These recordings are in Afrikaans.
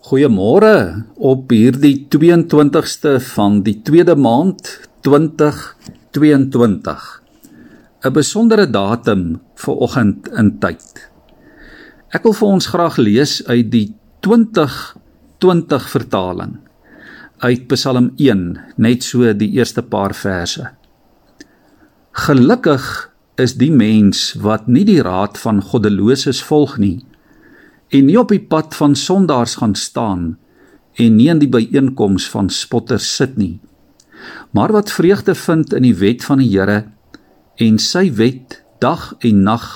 Goeiemôre op hierdie 22ste van die tweede maand 2022. 'n Besondere datum vir oggend in tyd. Ek wil vir ons graag lees uit die 2020 vertaling uit Psalm 1, net so die eerste paar verse. Gelukkig is die mens wat nie die raad van goddeloses volg nie en nie op die pad van sondaars gaan staan en nie in die byeenkoms van spotters sit nie maar wat vreugde vind in die wet van die Here en sy wet dag en nag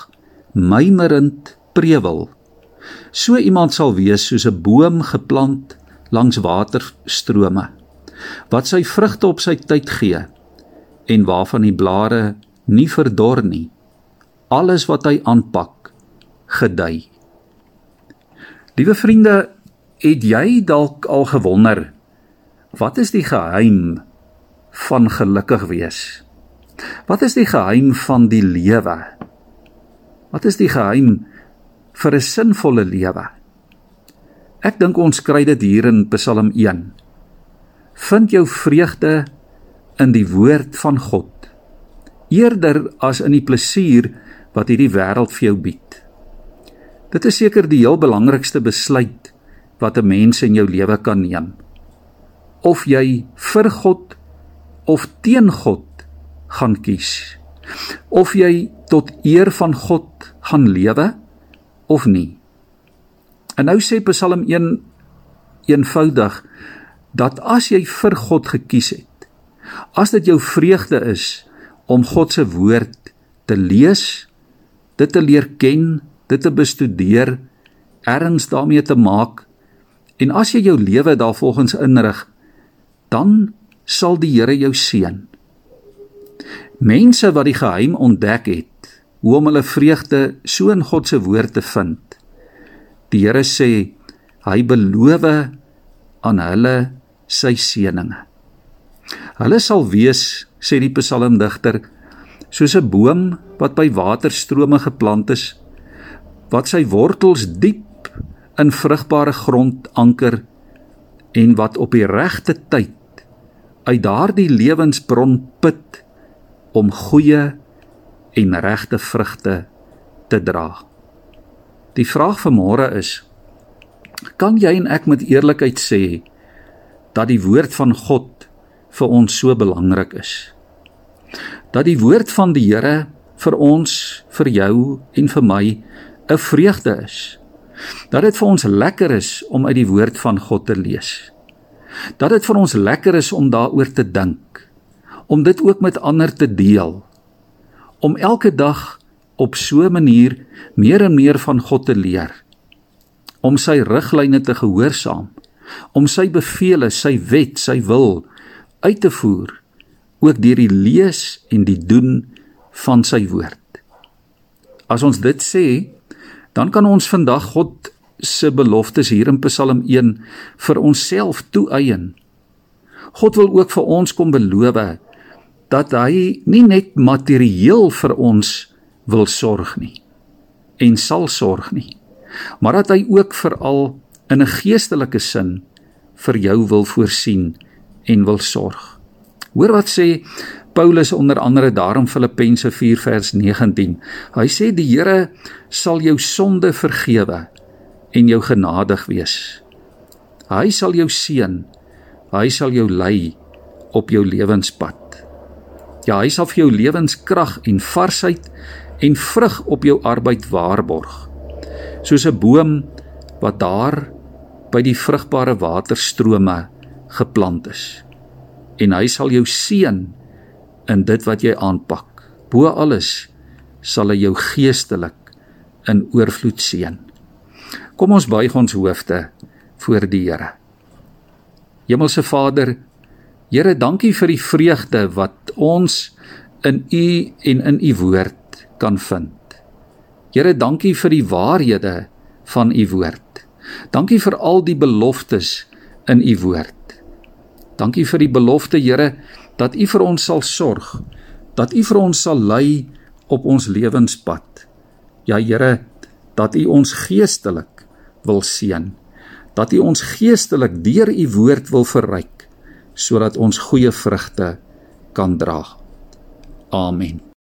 mymerend prewel so iemand sal wees soos 'n boom geplant langs waterstrome wat sy vrugte op sy tyd gee en waarvan die blare nie verdor nie. Alles wat hy aanpak gedei Liewe vriende, het jy dalk al gewonder wat is die geheim van gelukkig wees? Wat is die geheim van die lewe? Wat is die geheim vir 'n sinvolle lewe? Ek dink ons kry dit hier in Psalm 1. Vind jou vreugde in die woord van God eerder as in die plesier wat hierdie wêreld vir jou bied. Dit is seker die heel belangrikste besluit wat 'n mens in jou lewe kan neem. Of jy vir God of teen God gaan kies. Of jy tot eer van God gaan lewe of nie. En nou sê Psalm 1 eenvoudig dat as jy vir God gekies het, as dit jou vreugde is om God se woord te lees, dit te leer ken dit te bestudeer, erns daarmee te maak en as jy jou lewe daarvolgens inrig, dan sal die Here jou seën. Mense wat die geheim ontdek het, hoe om hulle vreugde so in God se woord te vind. Die Here sê hy beloof aan hulle sy seëninge. Hulle sal wees, sê die psalmdigter, soos 'n boom wat by waterstrome geplant is wat sy wortels diep in vrugbare grond anker en wat op die regte tyd uit daardie lewensbron put om goeie en regte vrugte te dra. Die vraag vir môre is: Kan jy en ek met eerlikheid sê dat die woord van God vir ons so belangrik is? Dat die woord van die Here vir ons, vir jou en vir my 'n vreugde is. Dat dit vir ons lekker is om uit die woord van God te lees. Dat dit vir ons lekker is om daaroor te dink. Om dit ook met ander te deel. Om elke dag op so 'n manier meer en meer van God te leer. Om sy riglyne te gehoorsaam, om sy beveelings, sy wet, sy wil uit te voer ook deur die lees en die doen van sy woord. As ons dit sê, dan kan ons vandag God se beloftes hier in Psalm 1 vir onsself toeëien. God wil ook vir ons kom beloof dat hy nie net materieel vir ons wil sorg nie en sal sorg nie, maar dat hy ook veral in 'n geestelike sin vir jou wil voorsien en wil sorg. Hoor wat sê Paulus onder andere daarom Filippense 4 vers 19. Hy sê die Here sal jou sonde vergewe en jou genadig wees. Hy sal jou seën. Hy sal jou lei op jou lewenspad. Ja, hy sal vir jou lewenskrag en varsheid en vrug op jou arbeid waarborg. Soos 'n boom wat daar by die vrugbare waterstrome geplant is. En hy sal jou seën in dit wat jy aanpak. Bo alles sal hy jou geestelik in oorvloed seën. Kom ons buig ons hoofde voor die Here. Hemelse Vader, Here, dankie vir die vreugde wat ons in U en in U woord kan vind. Here, dankie vir die waarhede van U woord. Dankie vir al die beloftes in U woord. Dankie vir die belofte, Here, dat U vir ons sal sorg, dat U vir ons sal lei op ons lewenspad. Ja Here, dat U ons geestelik wil seën, dat U ons geestelik deur U woord wil verryk sodat ons goeie vrugte kan dra. Amen.